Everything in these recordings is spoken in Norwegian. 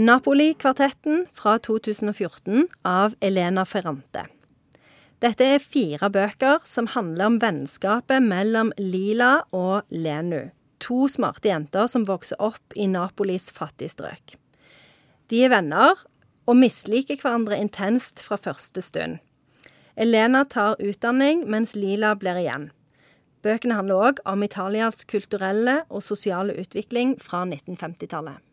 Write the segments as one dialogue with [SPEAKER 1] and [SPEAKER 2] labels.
[SPEAKER 1] Napoli-kvartetten fra 2014 av Elena Ferrante. Dette er fire bøker som handler om vennskapet mellom Lila og Lenu. To smarte jenter som vokser opp i Napolis fattigstrøk. De er venner og misliker hverandre intenst fra første stund. Elena tar utdanning, mens Lila blir igjen. Bøkene handler òg om Italias kulturelle og sosiale utvikling fra 1950-tallet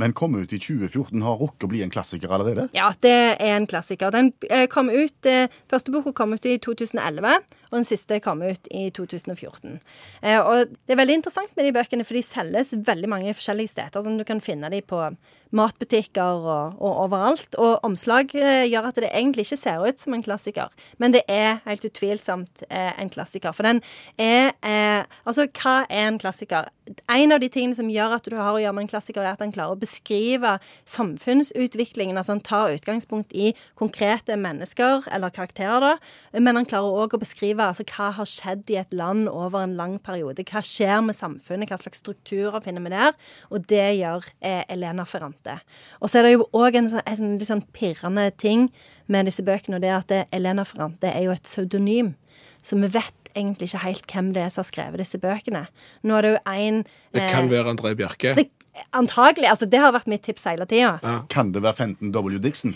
[SPEAKER 2] men kom ut i 2014, har rukket å bli en klassiker allerede?
[SPEAKER 1] Ja, det er en klassiker. Den eh, kom ut, eh, Første boka kom ut i 2011, og den siste kom ut i 2014. Eh, og Det er veldig interessant med de bøkene, for de selges veldig mange forskjellige steder. Sånn du kan finne dem på matbutikker og, og overalt. Og omslag gjør at det egentlig ikke ser ut som en klassiker, men det er helt utvilsomt en klassiker. For den er Altså, hva er en klassiker? En av de tingene som gjør at du har å gjøre med en klassiker, er at han klarer å beskrive samfunnsutviklingen. Altså han tar utgangspunkt i konkrete mennesker eller karakterer, da. Men han klarer òg å beskrive altså, hva har skjedd i et land over en lang periode. Hva skjer med samfunnet, hva slags strukturer finner vi der? Og det gjør eh, Elena Ferrante. Og så er det jo òg en, en, en litt sånn pirrende ting med disse bøkene, og det er at Elena Ferrante er jo et pseudonym. Så vi vet egentlig ikke helt hvem det er som har skrevet disse bøkene. Nå er det jo en
[SPEAKER 3] Det kan eh, være André Bjerke?
[SPEAKER 1] Det, Antagelig. altså Det har vært mitt tips hele tida. Ja.
[SPEAKER 2] Kan det være Fenton W. Dixon?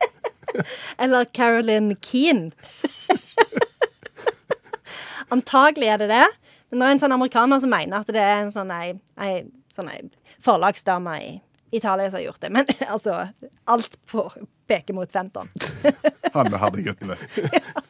[SPEAKER 1] Eller Carolyn Keane. Antagelig er det det. Men det er en sånn amerikaner som mener at det er en sånn ei, ei, sånn ei forlagsdame i Italia som har gjort det. Men altså Alt på, peker mot Fenton.
[SPEAKER 2] Han hadde guttene. ja.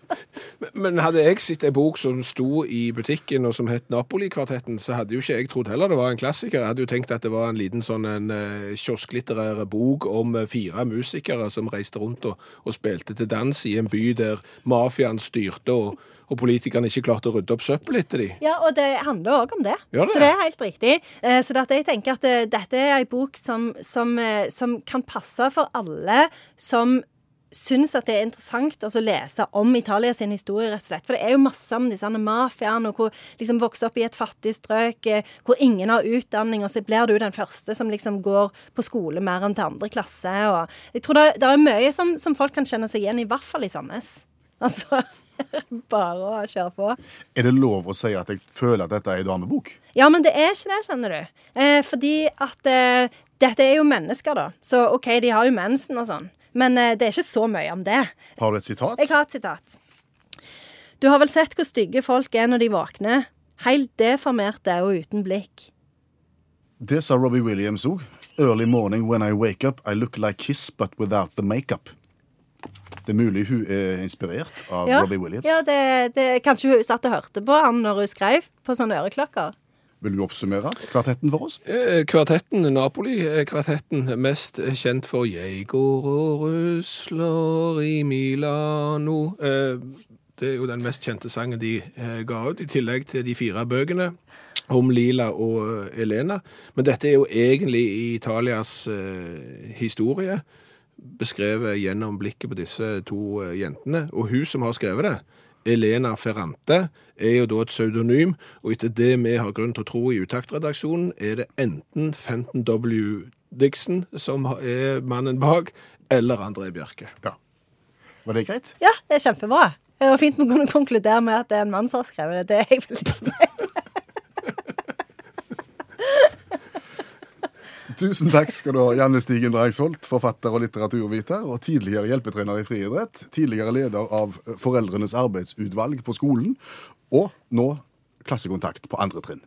[SPEAKER 3] Men hadde jeg sett ei bok som sto i butikken og som het Napoli-kvartetten, så hadde jo ikke jeg trodd heller det var en klassiker. Jeg hadde jo tenkt at det var en liten sånn en uh, kiosklitterær bok om uh, fire musikere som reiste rundt og, og, spilte til dans i en by der mafiaen styrte og, og politikerne ikke klarte å rydde opp søppel etter de.
[SPEAKER 1] Ja, og det handler òg om det. det. Så det er helt riktig. Uh, så jeg tenker at dette er ei bok som, som, som kan passe for alle som syns at det er interessant å lese om Italia sin historie, rett og slett. For det er jo masse om disse mafiaene, og hvor liksom vokser opp i et fattig strøk, eh, hvor ingen har utdanning, og så blir du den første som liksom går på skole mer enn til andre klasse. Og jeg tror det, det er mye som, som, folk kan kjenne seg igjen i, i hvert fall i Sandnes. Altså Bare å kjøre på.
[SPEAKER 2] Er det lov å si at jeg føler at dette er ei damebok?
[SPEAKER 1] Ja, men det er ikke det, skjønner du. Eh, fordi at eh, dette er jo mennesker, da. Så OK, de har jo mensen og sånn. Men eh, det er ikke så mye om det.
[SPEAKER 2] Har du et sitat?
[SPEAKER 1] Jeg har et sitat. Du har vel sett hvor stygge folk er når de våkner. Helt deformerte og uten blikk.
[SPEAKER 2] Det sa Robbie Williams òg. Early morning when I wake up, I look like Kiss, but without the makeup. Det er mulig hun er inspirert av
[SPEAKER 1] ja,
[SPEAKER 2] Robbie Williams.
[SPEAKER 1] Ja, det, det, Kanskje hun satt og hørte på han når hun skrev på sånne øreklokker.
[SPEAKER 2] Vil du oppsummere kvartetten for oss?
[SPEAKER 3] Eh, kvartetten, Napoli-kvartetten, mest kjent for 'Jeg går og rusler i Milano'. Eh, det er jo den mest kjente sangen de eh, ga ut, i tillegg til de fire bøkene om Lila og Elena. Men dette er jo egentlig Italias historie, beskrevet gjennom blikket på disse to jentene. Og hun som har skrevet det, Elena Ferrante er jo da et pseudonym, og etter det vi har grunn til å tro i Utaktredaksjonen, er det enten Fenton W. Dixon som er mannen bak, eller André Bjerke.
[SPEAKER 2] Ja. Var det greit?
[SPEAKER 1] Ja, det er kjempebra. Det var fint å kunne konkludere med at det er en mann som har skrevet det. Det er jeg veldig fornøyd
[SPEAKER 2] Tusen takk skal du ha, Janne Stigen Drangsholt, forfatter og litteraturviter, og tidligere hjelpetrener i friidrett, tidligere leder av Foreldrenes arbeidsutvalg på skolen, og nå klassekontakt på andre trinn.